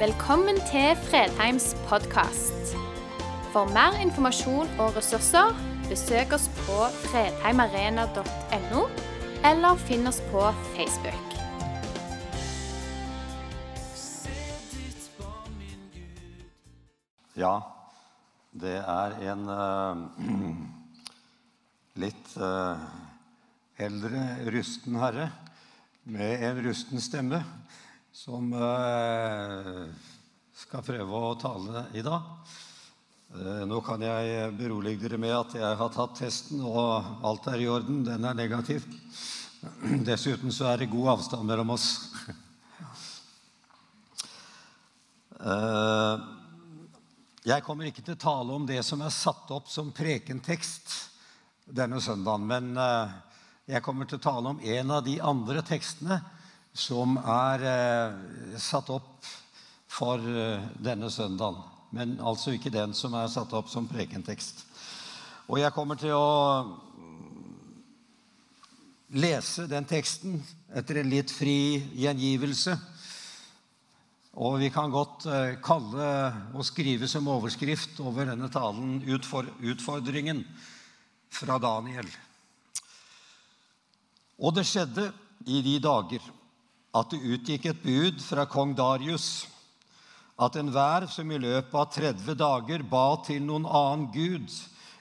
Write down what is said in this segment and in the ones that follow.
Velkommen til Fredheims podkast. For mer informasjon og ressurser, besøk oss på fredheimarena.no, eller finn oss på Facebook. Ja, det er en uh, litt uh, eldre, rusten herre med en rusten stemme som eh, skal prøve å tale i dag. Eh, nå kan jeg berolige dere med at jeg har tatt testen, og alt er i orden. Den er negativ. Dessuten så er det god avstand mellom oss. Eh, jeg kommer ikke til å tale om det som er satt opp som prekentekst denne søndagen, men jeg kommer til å tale om en av de andre tekstene som er eh, satt opp for eh, denne søndagen. Men altså ikke den som er satt opp som prekentekst. Og jeg kommer til å lese den teksten etter en litt fri gjengivelse. Og vi kan godt eh, kalle og skrive som overskrift over denne talen utfordringen fra Daniel. Og det skjedde i de dager at det utgikk et bud fra kong Darius at enhver som i løpet av 30 dager ba til noen annen gud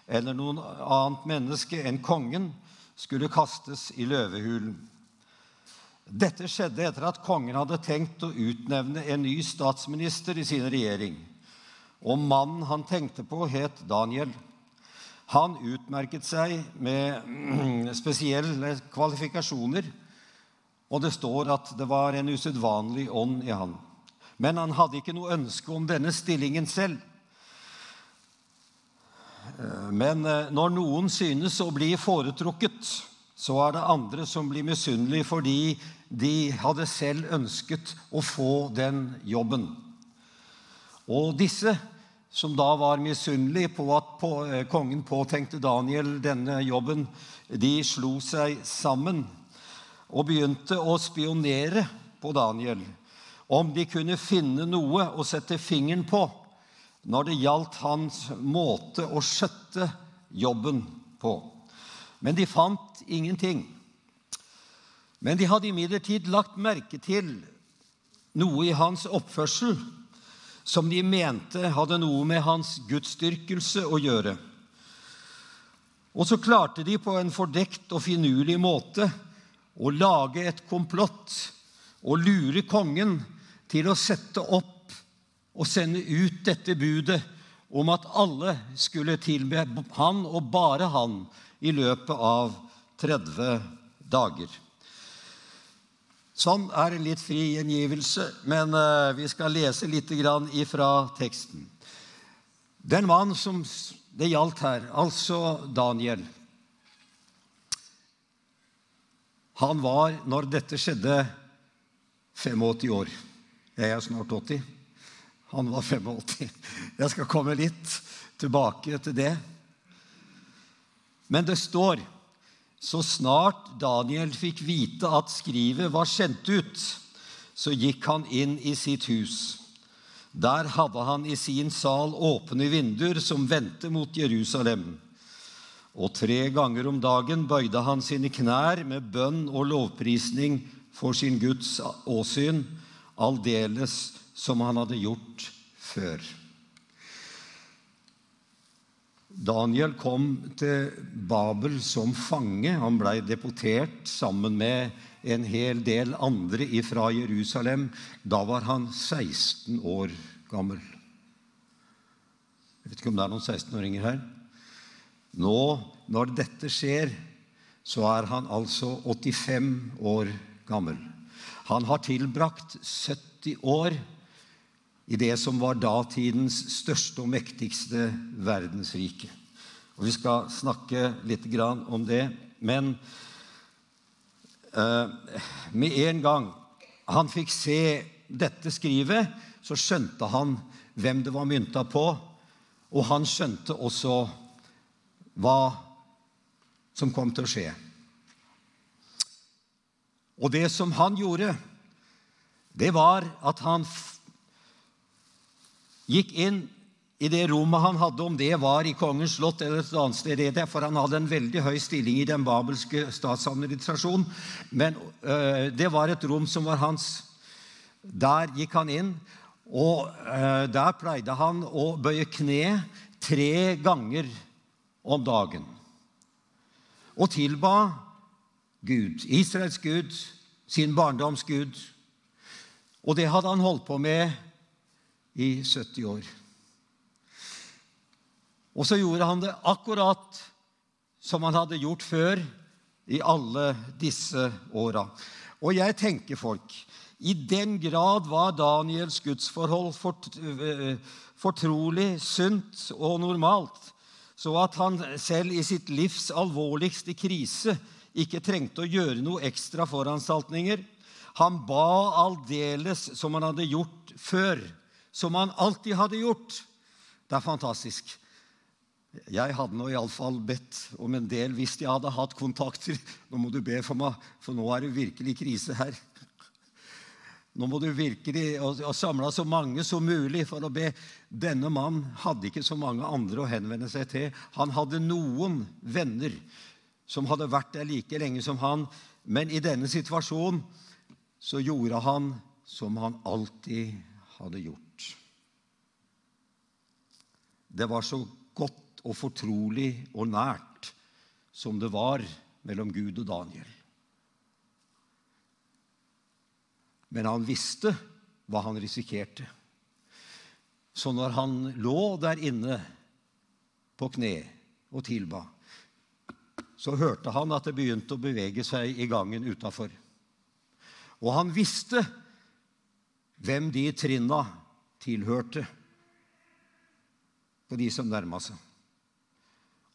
eller noen annet menneske enn kongen, skulle kastes i løvehulen. Dette skjedde etter at kongen hadde tenkt å utnevne en ny statsminister i sin regjering. Og mannen han tenkte på, het Daniel. Han utmerket seg med spesielle kvalifikasjoner, og det står at det var en usedvanlig ånd i han. Men han hadde ikke noe ønske om denne stillingen selv. Men eh, når noen synes å bli foretrukket, så er det andre som blir misunnelige fordi de hadde selv ønsket å få den jobben. Og disse som da var misunnelige på at eh, kongen påtenkte Daniel denne jobben, de slo seg sammen og begynte å spionere på Daniel om de kunne finne noe å sette fingeren på når det gjaldt hans måte å skjøtte jobben på. Men de fant ingenting. Men de hadde imidlertid lagt merke til noe i hans oppførsel som de mente hadde noe med hans gudsdyrkelse å gjøre. Og så klarte de på en fordekt og finurlig måte å lage et komplott og lure kongen til å sette opp og sende ut dette budet om at alle skulle tilbe han og bare han i løpet av 30 dager. Sånn er en litt fri gjengivelse, men eh, vi skal lese litt ifra teksten. Den mann som det gjaldt her, altså Daniel Han var, når dette skjedde, 85 år. Jeg er snart 80. Han var 85. Jeg skal komme litt tilbake til det. Men det står så snart Daniel fikk vite at skrivet var sendt ut, så gikk han inn i sitt hus. Der hadde han i sin sal åpne vinduer som vendte mot Jerusalem. Og tre ganger om dagen bøyde han sine knær med bønn og lovprisning for sin Guds åsyn, aldeles som han hadde gjort før. Daniel kom til Babel som fange. Han blei deportert sammen med en hel del andre fra Jerusalem. Da var han 16 år gammel. Jeg vet ikke om det er noen 16-åringer her. Nå, når dette skjer, så er han altså 85 år gammel. Han har tilbrakt 70 år i det som var datidens største og mektigste verdensrike. Og Vi skal snakke litt om det. Men eh, med en gang han fikk se dette skrivet, så skjønte han hvem det var mynta på. Og han skjønte også hva som kom til å skje. Og det som han gjorde, det var at han gikk inn i det rommet han hadde, om det var i kongens slott eller et annet sted, for han hadde en veldig høy stilling i den babelske statsadministrasjonen. Men øh, det var et rom som var hans. Der gikk han inn, og øh, der pleide han å bøye kne tre ganger om dagen. Og tilba Gud, Israels Gud, sin barndoms Gud. Og det hadde han holdt på med i 70 år. Og så gjorde han det akkurat som han hadde gjort før i alle disse åra. Og jeg tenker, folk, i den grad var Daniels gudsforhold fort, fortrolig, sunt og normalt, så at han selv i sitt livs alvorligste krise ikke trengte å gjøre noe ekstra foranstaltninger. Han ba aldeles som han hadde gjort før, som han alltid hadde gjort. Det er fantastisk. Jeg hadde nå iallfall bedt om en del hvis jeg hadde hatt kontakter. Nå må du be for meg, for nå er det virkelig krise her. Nå må du virkelig samle så mange som mulig for å be. Denne mannen hadde ikke så mange andre å henvende seg til. Han hadde noen venner som hadde vært der like lenge som han. Men i denne situasjonen så gjorde han som han alltid hadde gjort. Det var så godt og fortrolig og nært som det var mellom Gud og Daniel. Men han visste hva han risikerte. Så når han lå der inne på kne og tilba, så hørte han at det begynte å bevege seg i gangen utafor. Og han visste hvem de trinna tilhørte på de som nærma seg.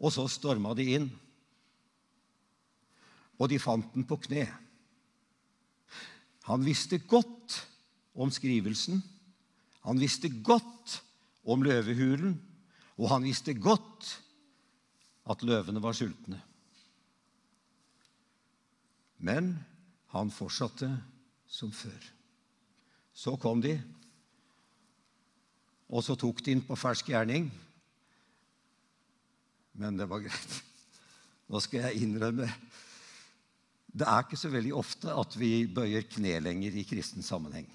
Og så storma de inn. Og de fant den på kne. Han visste godt om skrivelsen. Han visste godt om løvehulen, og han visste godt at løvene var sultne. Men han fortsatte som før. Så kom de, og så tok de inn på fersk gjerning men det var greit. Nå skal jeg innrømme Det er ikke så veldig ofte at vi bøyer kne lenger i kristen sammenheng.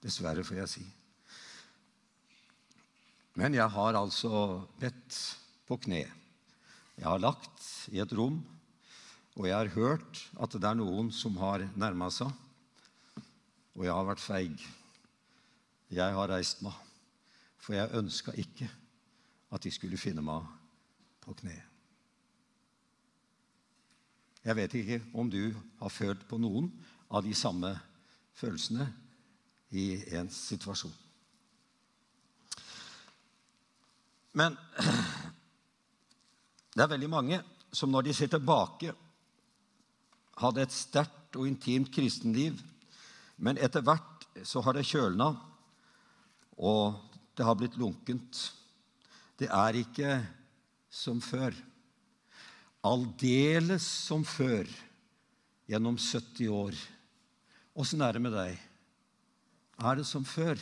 Dessverre, får jeg si. Men jeg har altså bedt på kne. Jeg har lagt i et rom, og jeg har hørt at det er noen som har nærma seg. Og jeg har vært feig. Jeg har reist meg, for jeg ønska ikke at de skulle finne meg på kne. Jeg vet ikke om du har følt på noen av de samme følelsene i en situasjon. Men det er veldig mange som når de ser tilbake, hadde et sterkt og intimt kristenliv, men etter hvert så har det kjølna, og det har blitt lunkent. Det er ikke som før. Aldeles som før gjennom 70 år. Åssen er det med deg? Er det som før?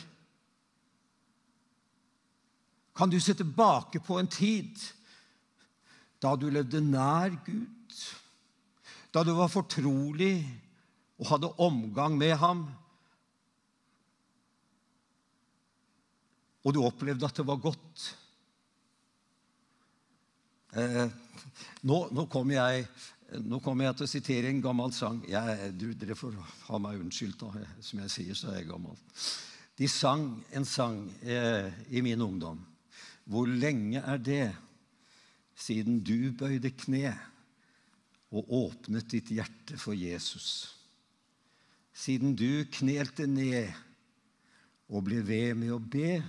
Kan du se tilbake på en tid da du levde nær Gud, da du var fortrolig og hadde omgang med ham, og du opplevde at det var godt? Eh, nå, nå kommer jeg, kom jeg, til å sitere en gammel sang. Jeg, du, dere får ha meg unnskyldt, da. Som jeg sier, så er jeg gammel. De sang en sang eh, i min ungdom. Hvor lenge er det siden du bøyde kne og åpnet ditt hjerte for Jesus? Siden du knelte ned og ble ved med å be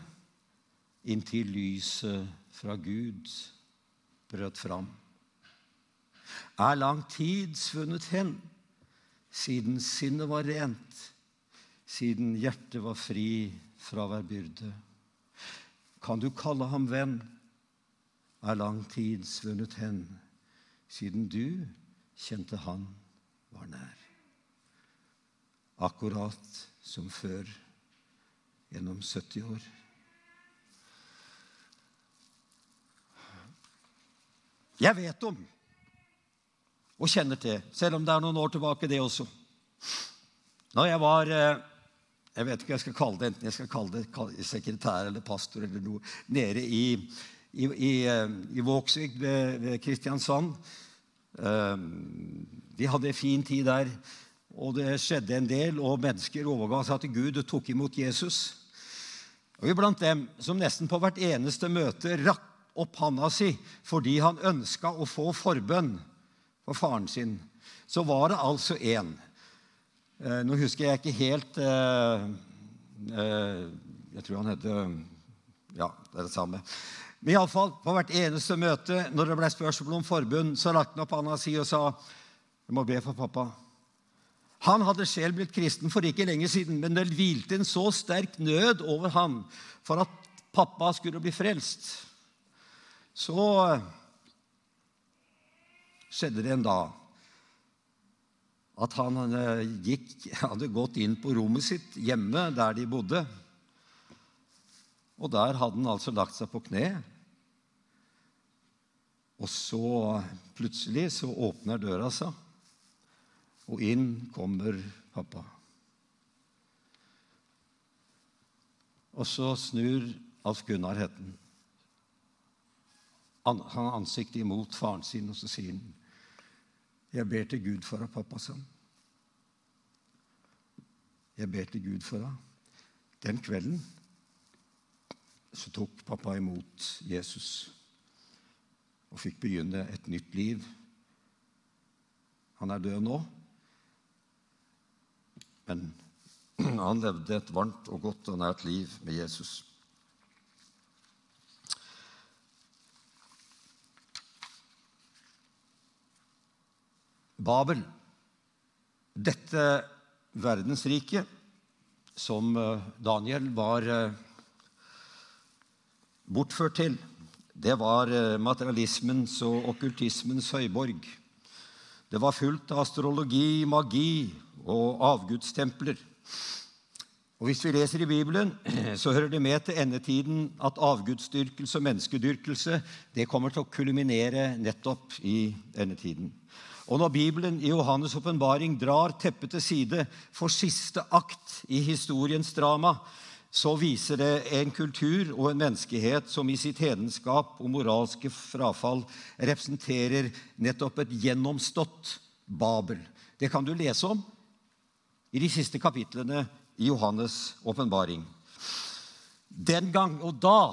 inntil lyset fra Gud brøt fram. Er lang tid svunnet hen siden sinnet var rent, siden hjertet var fri fra hver byrde? Kan du kalle ham venn? Er lang tid svunnet hen siden du kjente han var nær? Akkurat som før gjennom 70 år. Jeg vet om og kjenner til, selv om det er noen år tilbake, det også. Når jeg var eh, jeg vet ikke hva jeg skal kalle det, enten jeg skal kalle det sekretær eller pastor eller noe, nede i, i, i, eh, i Vågsvik ved, ved Kristiansand. Eh, vi hadde en fin tid der, og det skjedde en del, og mennesker overga seg til Gud og tok imot Jesus. Og Iblant dem som nesten på hvert eneste møte rakk opp handa si fordi han ønska å få forbønn for faren sin, så var det altså én. Eh, nå husker jeg ikke helt eh, eh, Jeg tror han heter Ja, det er det samme. Men iallfall, på hvert eneste møte når det ble spørsmål om forbund, så rakte han opp handa si og sa jeg må be for pappa. Han hadde selv blitt kristen for ikke lenge siden, men det hvilte en så sterk nød over ham for at pappa skulle bli frelst. Så skjedde det en dag at han eh, gikk, hadde gått inn på rommet sitt hjemme der de bodde. Og der hadde han altså lagt seg på kne. Og så plutselig så åpner døra seg, og inn kommer pappa. Og så snur Alf Gunnar Hedden han har ansiktet imot faren sin, og så sier han, 'Jeg ber til Gud for deg, pappa', sa Jeg ber til Gud for deg. Den kvelden så tok pappa imot Jesus og fikk begynne et nytt liv. Han er død nå, men han levde et varmt og godt og nært liv med Jesus. Babel, dette verdensriket som eh, Daniel var eh, bortført til, det var eh, materialismens og okkultismens høyborg. Det var fullt av astrologi, magi og avgudstempler. Og Hvis vi leser i Bibelen, så hører det med til endetiden at avgudsdyrkelse og menneskedyrkelse det kommer til å kulminere nettopp i endetiden. Og når Bibelen i Johannes' åpenbaring drar teppet til side for siste akt i historiens drama, så viser det en kultur og en menneskehet som i sitt hedenskap og moralske frafall representerer nettopp et gjennomstått Babel. Det kan du lese om i de siste kapitlene i Johannes' åpenbaring. Den gang og da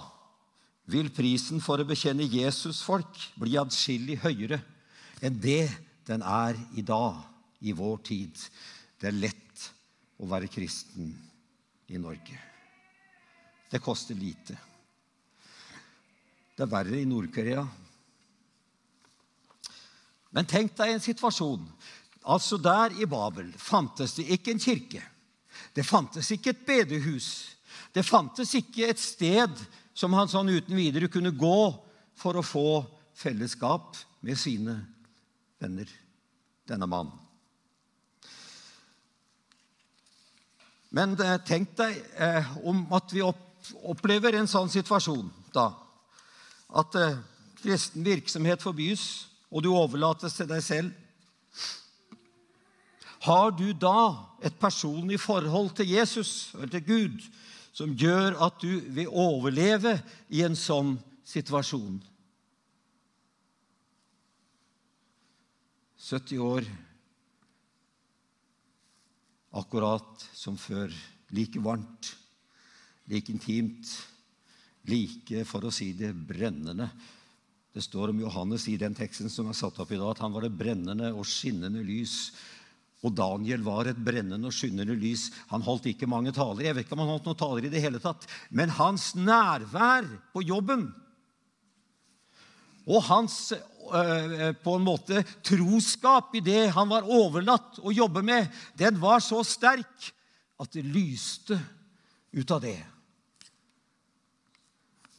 vil prisen for å bekjenne Jesus folk bli adskillig høyere enn det den er i dag, i vår tid. Det er lett å være kristen i Norge. Det koster lite. Det er verre i Nord-Korea. Men tenk deg en situasjon. Altså Der i Babel fantes det ikke en kirke. Det fantes ikke et bedehus. Det fantes ikke et sted som han sånn uten videre kunne gå for å få fellesskap med sine venner, denne mannen. Men eh, tenk deg eh, om at vi opplever en sånn situasjon da. At eh, kristen virksomhet forbys, og du overlates til deg selv. Har du da et personlig forhold til Jesus eller til Gud som gjør at du vil overleve i en sånn situasjon? 70 år, akkurat som før. Like varmt, like intimt, like, for å si det, brennende. Det står om Johannes i den teksten som er satt opp i dag, at han var det brennende og skinnende lys. Og Daniel var et brennende og skinnende lys. Han holdt ikke mange taler. Jeg vet ikke om han holdt noen taler i det hele tatt. Men hans nærvær på jobben og hans Eh, på en måte troskap i det han var overlatt å jobbe med, den var så sterk at det lyste ut av det.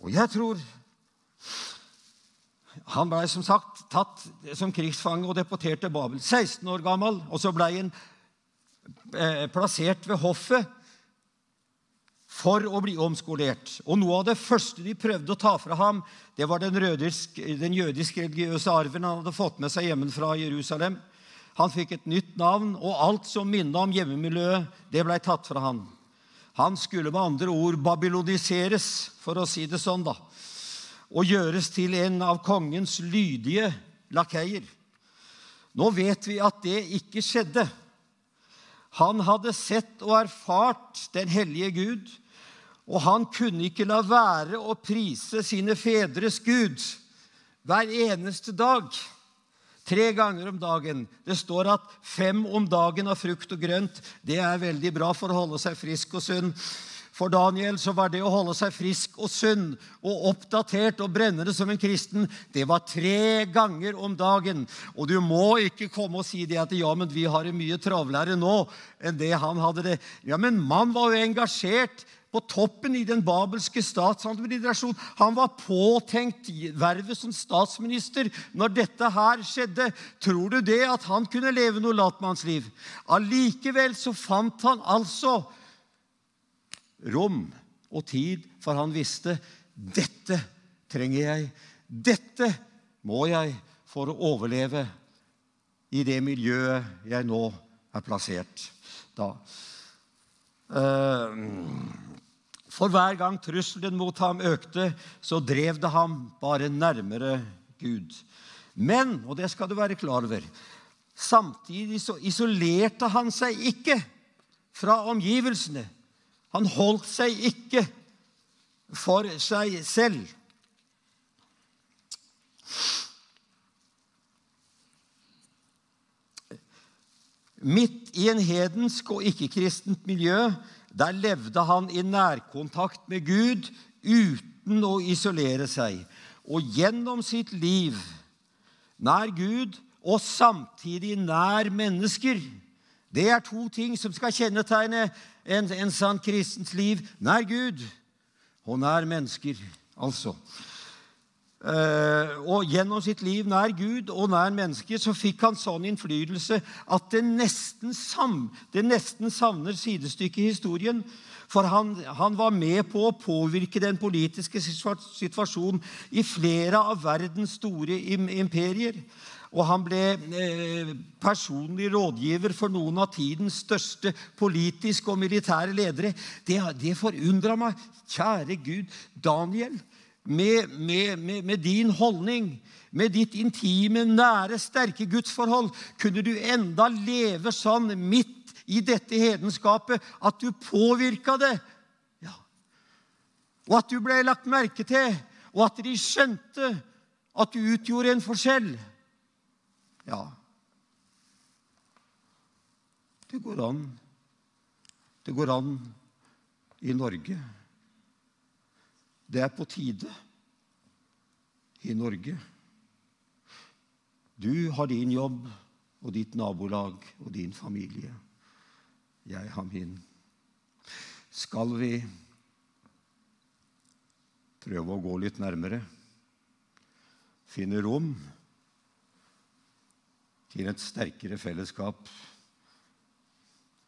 Og jeg tror Han blei som sagt tatt som krigsfange og deportert til Babel. 16 år gammel, og så blei han eh, plassert ved hoffet for å bli omskolert. Og Noe av det første de prøvde å ta fra ham, det var den, rødisk, den jødisk-religiøse arven han hadde fått med seg hjemmefra Jerusalem. Han fikk et nytt navn, og alt som minnet om hjemmemiljøet, det blei tatt fra han. Han skulle med andre ord babyloniseres, for å si det sånn, da, og gjøres til en av kongens lydige lakeier. Nå vet vi at det ikke skjedde. Han hadde sett og erfart den hellige Gud, og han kunne ikke la være å prise sine fedres Gud hver eneste dag. Tre ganger om dagen. Det står at fem om dagen av frukt og grønt det er veldig bra for å holde seg frisk og sunn. For Daniel så var det å holde seg frisk og sunn og oppdatert og brennende som en kristen, det var tre ganger om dagen. Og du må ikke komme og si det at ja, men vi har det mye travlere nå enn det han hadde det. Ja, men mann var jo engasjert på toppen i den babelske statsadministrasjonen. Han var påtenkt vervet som statsminister når dette her skjedde. Tror du det at han kunne leve noe latmannsliv? Allikevel så fant han altså rom og tid, for han visste dette trenger jeg. Dette må jeg for å overleve i det miljøet jeg nå er plassert da. Eh, for hver gang trusselen mot ham økte, så drev det ham bare nærmere Gud. Men, og det skal du være klar over, samtidig så isolerte han seg ikke fra omgivelsene. Han holdt seg ikke for seg selv. Midt i en hedensk og ikke-kristent miljø der levde han i nærkontakt med Gud uten å isolere seg. Og gjennom sitt liv nær Gud og samtidig nær mennesker. Det er to ting som skal kjennetegne en, en sann kristens liv nær Gud og nær mennesker, altså. Uh, og gjennom sitt liv nær Gud og nær mennesker så fikk han sånn innflytelse at det nesten, sam, det nesten savner sidestykke i historien. For han, han, var med på å påvirke den politiske situasjonen i flere av verdens store imperier. Og han ble eh, personlig rådgiver for noen av tidens største politiske og militære ledere. Det, det forundra meg. Kjære Gud, Daniel, med, med, med, med, din holdning, med ditt intime, nære, sterke gudsforhold, kunne du enda leve sånn midt i dette hedenskapet at du påvirka det? Ja. Og at du ble lagt merke til, og at de skjønte at du utgjorde en forskjell. Ja, det går an. Det går an i Norge. Det er på tide i Norge. Du har din jobb og ditt nabolag og din familie. Jeg har min. Skal vi prøve å gå litt nærmere? Finne rom? Til et sterkere fellesskap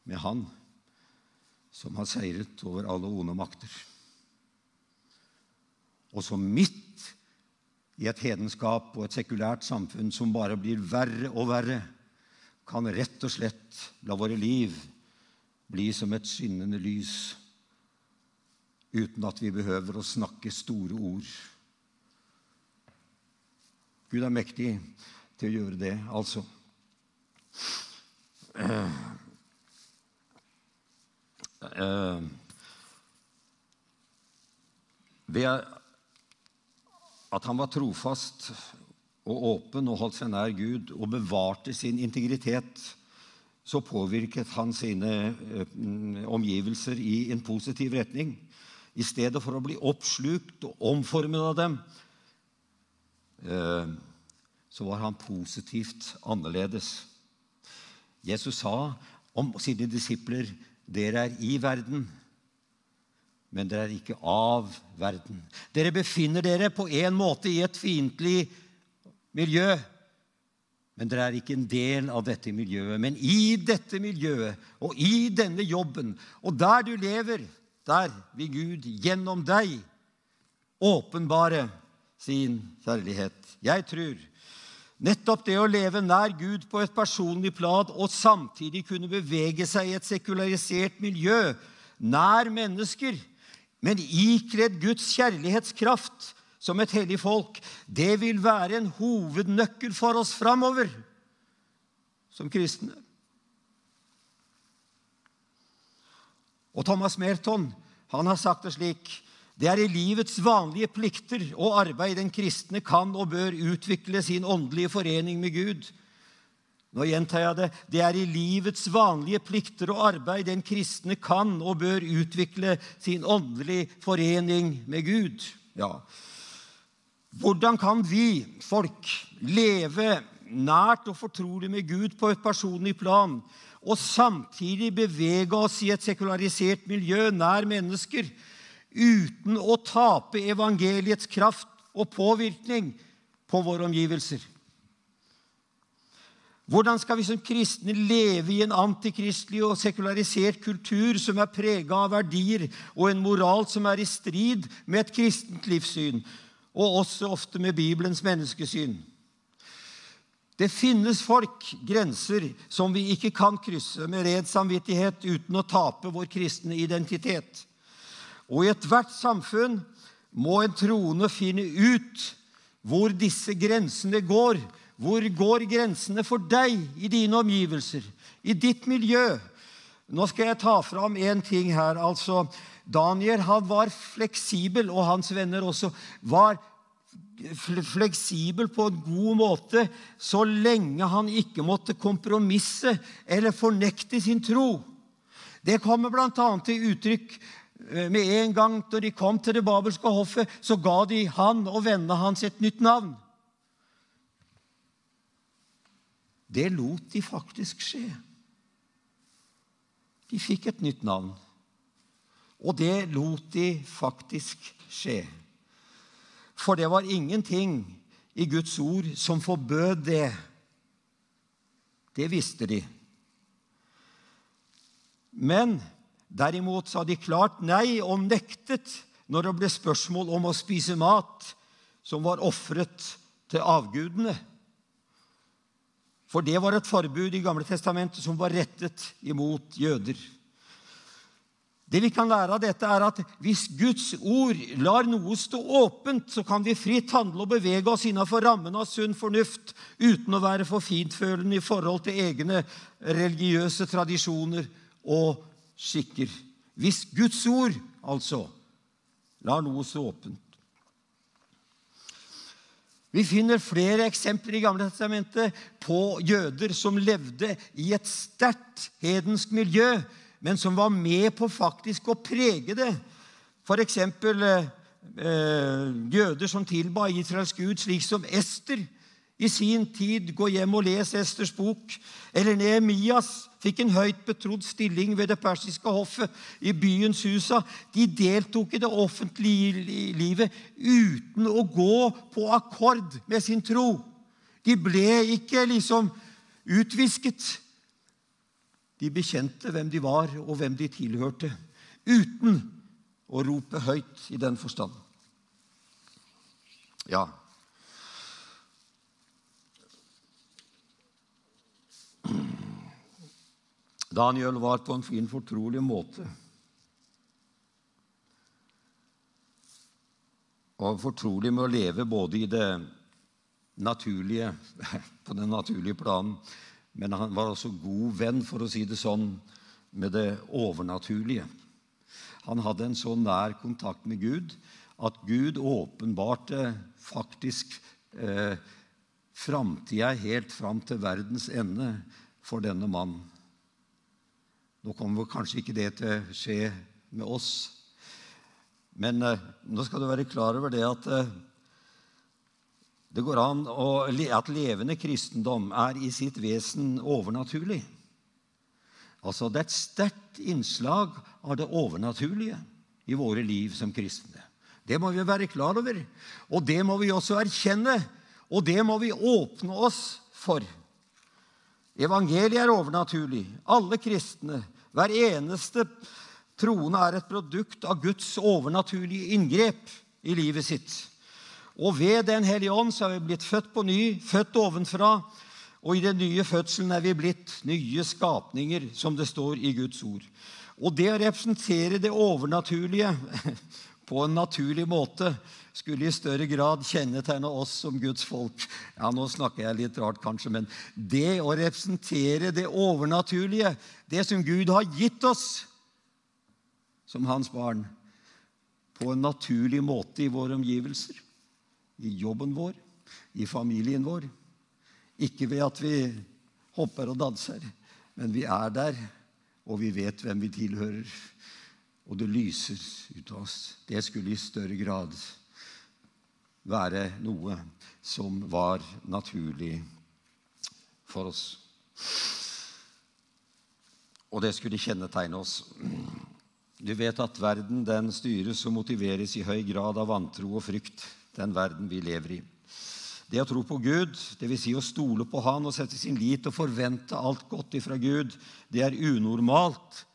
med Han som har seiret over alle onde makter. Og som midt i et hedenskap og et sekulært samfunn som bare blir verre og verre, kan rett og slett la våre liv bli som et skinnende lys uten at vi behøver å snakke store ord. Gud er mektig til å gjøre det, altså. Uh, uh, ved at han var trofast og åpen og holdt seg nær Gud og bevarte sin integritet, så påvirket han sine uh, omgivelser i en positiv retning. I stedet for å bli oppslukt og omformet av dem, så var han positivt annerledes. Jesus sa om sine disipler dere er i verden, men dere er ikke av verden. Dere befinner dere på en måte i et fiendtlig miljø, men dere er ikke en del av dette miljøet. Men i dette miljøet og i denne jobben og der du lever, der vil Gud gjennom deg åpenbare sin kjærlighet. Jeg tror nettopp det å leve nær Gud på et personlig plan og samtidig kunne bevege seg i et sekularisert miljø, nær mennesker, men ikledd Guds kjærlighetskraft som et hellig folk, det vil være en hovednøkkel for oss framover som kristne. Og Thomas Merton han har sagt det slik det er i livets vanlige plikter og arbeid den kristne kan og bør utvikle sin åndelige forening med Gud. Nå gjentar jeg det. Det er i livets vanlige plikter og arbeid den kristne kan og bør utvikle sin åndelige forening med Gud. Ja. Hvordan kan vi, folk, leve nært og fortrolig med Gud på et personlig plan, og samtidig bevege oss i et sekularisert miljø nær mennesker? Uten å tape evangeliets kraft og påvirkning på våre omgivelser. Hvordan skal vi som kristne leve i en antikristelig og sekularisert kultur som er prega av verdier og en moral som er i strid med et kristent livssyn, og også ofte med Bibelens menneskesyn? Det finnes folk, grenser, som vi ikke kan krysse med red samvittighet uten å tape vår kristne identitet. Og i ethvert samfunn må en troende finne ut hvor disse grensene går. Hvor går grensene for deg i dine omgivelser, i ditt miljø? Nå skal jeg ta fram én ting her. altså Daniel han var fleksibel, og hans venner også var fleksibel på en god måte så lenge han ikke måtte kompromisse eller fornekte sin tro. Det kommer bl.a. til uttrykk med en gang da de kom til det babelske hoffet, så ga de han og vennene hans et nytt navn. Det lot de faktisk skje. De fikk et nytt navn. Og det lot de faktisk skje. For det var ingenting i Guds ord som forbød det. Det visste de. Men Derimot sa de klart nei og nektet når det ble spørsmål om å spise mat som var ofret til avgudene. For det var et forbud i Gamle testamentet som var rettet imot jøder. Det vi kan lære av dette, er at hvis Guds ord lar noe stå åpent, så kan vi fritt handle og bevege oss innenfor rammen av sunn fornuft uten å være for fintfølende i forhold til egne religiøse tradisjoner og skikker. Hvis Guds ord, altså, lar noe så åpent. Vi finner flere eksempler i Gamle testamentet på jøder som levde i et sterkt hedensk miljø, men som var med på faktisk å prege det. F.eks. Eh, jøder som tilba Israels gud, slik som Ester i sin tid. Gå hjem og les Esters bok. Eller Nehemias fikk en høyt betrodd stilling ved det persiske hoffet i byens husa. De deltok i det offentlige livet uten å gå på akkord med sin tro. De ble ikke liksom utvisket. De bekjente hvem de var, og hvem de tilhørte, uten å rope høyt i den forstand. Ja, Daniel var på en fin, fortrolig måte og fortrolig med å leve både i det naturlige, på den naturlige planen, men han var også god venn, for å si det sånn, med det overnaturlige. Han hadde en så nær kontakt med Gud at Gud åpenbarte faktisk eh, framtida helt fram til verdens ende for denne mannen. Nå kommer kanskje ikke det til å skje med oss. Men eh, nå skal du være klar over det at eh, det går an å, at levende kristendom er i sitt vesen overnaturlig. Altså, Det er et sterkt innslag av det overnaturlige i våre liv som kristne. Det må vi være klar over, og det må vi også erkjenne. Og det må vi åpne oss for. Evangeliet er overnaturlig. Alle kristne, hver eneste Troende er et produkt av Guds overnaturlige inngrep i livet sitt. Og ved Den hellige ånd så er vi blitt født på ny, født ovenfra. Og i den nye fødselen er vi blitt nye skapninger, som det står i Guds ord. Og det å representere det overnaturlige på en naturlig måte skulle i større grad kjennetegne oss som Guds folk. Ja, Nå snakker jeg litt rart, kanskje, men det å representere det overnaturlige, det som Gud har gitt oss som hans barn, på en naturlig måte i våre omgivelser, i jobben vår, i familien vår. Ikke ved at vi hopper og danser, men vi er der, og vi vet hvem vi tilhører og det lyser ut av oss. Det skulle i større grad være noe som var naturlig for oss. Og det skulle kjennetegne oss. Du vet at verden den styres og motiveres i høy grad av vantro og frykt, den verden vi lever i. Det å tro på Gud, dvs. Si å stole på Han og sette sin lit og forvente alt godt ifra Gud, det er unormalt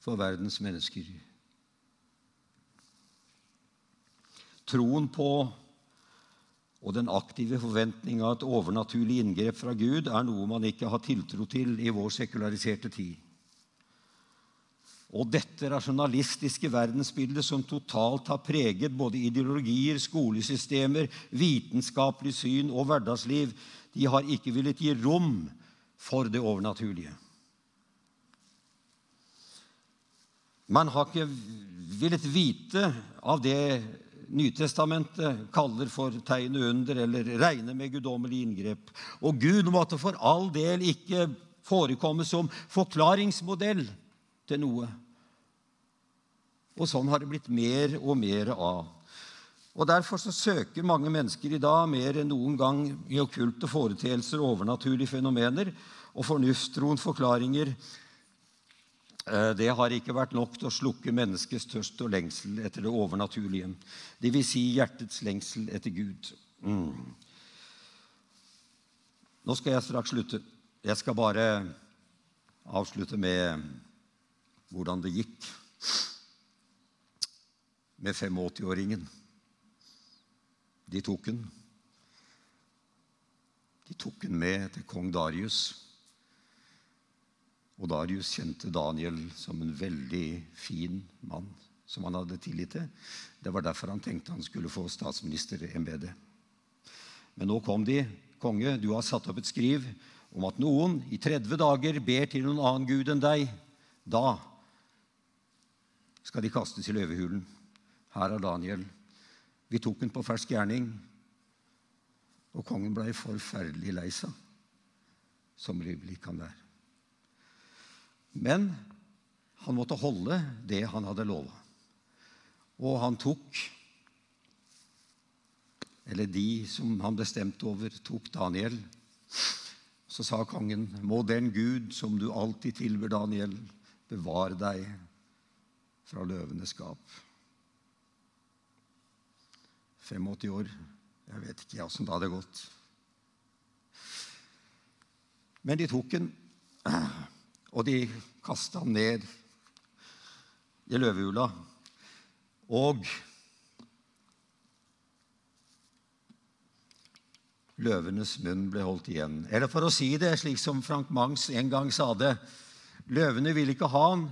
for verdens mennesker. Troen på og den aktive forventninga et overnaturlig inngrep fra Gud er noe man ikke har tiltro til i vår sekulariserte tid. Og dette rasjonalistiske verdensbildet som totalt har preget både ideologier, skolesystemer, vitenskapelig syn og hverdagsliv, de har ikke villet gi rom for det overnaturlige. Man har ikke villet vite av det Nytestamentet kaller for tegn under, eller regne med guddommelig inngrep. Og Gud måtte for all del ikke forekomme som forklaringsmodell til noe. Og sånn har det blitt mer og mer av. Og Derfor så søker mange mennesker i dag mer enn noen gang i okkulte foreteelser, overnaturlige fenomener og fornuftstroen forklaringer det har ikke vært nok til å slukke menneskets tørst og lengsel etter det overnaturlige. Dvs. Si hjertets lengsel etter Gud. Mm. Nå skal jeg straks slutte. Jeg skal bare avslutte med hvordan det gikk med 85-åringen. De tok den. De tok den med til kong Darius. Og Darius kjente Daniel som en veldig fin mann som han hadde tillit til. Det var derfor han tenkte han skulle få statsministerembetet. Men nå kom de. Konge, du har satt opp et skriv om at noen i 30 dager ber til noen annen gud enn deg. Da skal de kastes i løvehulen. Her er Daniel. Vi tok den på fersk gjerning. Og kongen blei forferdelig lei seg, som rimelig kan være. Men han måtte holde det han hadde lova. Og han tok Eller de som han bestemte over, tok Daniel. Så sa kongen, må den Gud som du alltid tilber Daniel, bevare deg fra løvenes skap. 85 år. Jeg vet ikke åssen det hadde gått. Men de tok den. Og de kasta ham ned i løvehula. Og løvenes munn ble holdt igjen. Eller for å si det slik som Frank Mangs en gang sa det Løvene ville ikke ha han,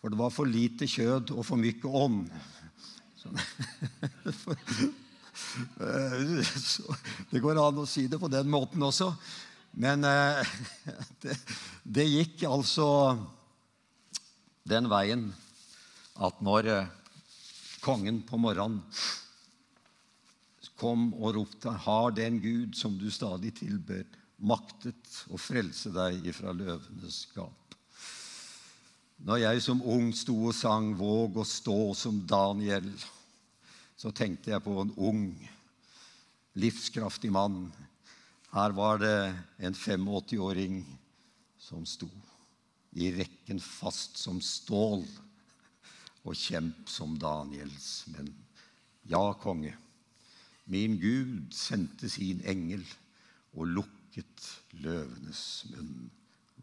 for det var for lite kjød og for mye ånd. det går an å si det på den måten også. Men eh, det, det, gikk altså den veien at når eh, kongen på morgenen kom og ropte 'Har den Gud som du stadig tilber, maktet å frelse deg ifra løvenes gap'? Når jeg som ung sto og sang 'Våg å stå som Daniel', så tenkte jeg på en ung, livskraftig mann her var det en 85-åring som sto i rekken fast som stål og kjemp som Daniels menn. Ja, konge, min Gud sendte sin engel og lukket løvenes munn.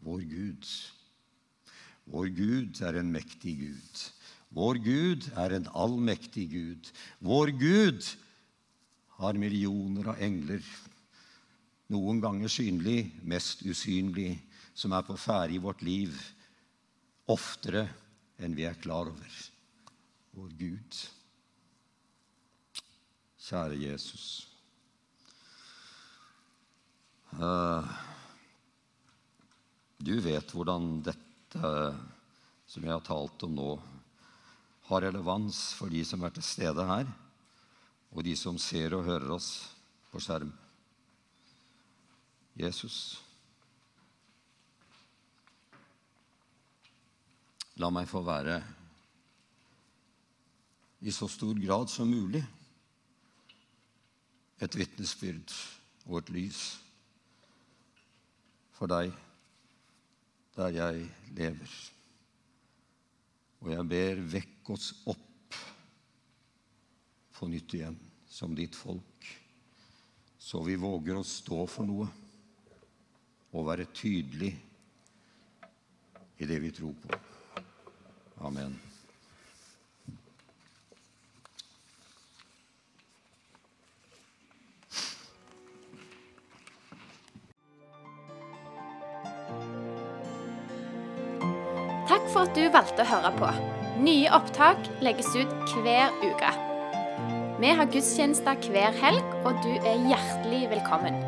Vår Gud. Vår Gud er en mektig Gud. Vår Gud er en allmektig Gud. Vår Gud har millioner av engler, noen ganger synlig, mest usynlig, som er på ferde i vårt liv oftere enn vi er klar over. Vår Gud. Kjære Jesus. Uh, du vet hvordan dette som jeg har talt om nå, har relevans for de som er til stede her, og de som ser og hører oss på skjerm. Jesus, la meg få være i så stor grad som mulig et vitnesbyrd og et lys for deg der jeg lever. Og jeg ber, vekk oss opp på nytt igjen som ditt folk, så vi våger å stå for noe og være tydelig i det vi tror på. Amen. Takk for at du valgte å høre på. Nye opptak legges ut hver uke. Vi har gudstjenester hver helg, og du er hjertelig velkommen.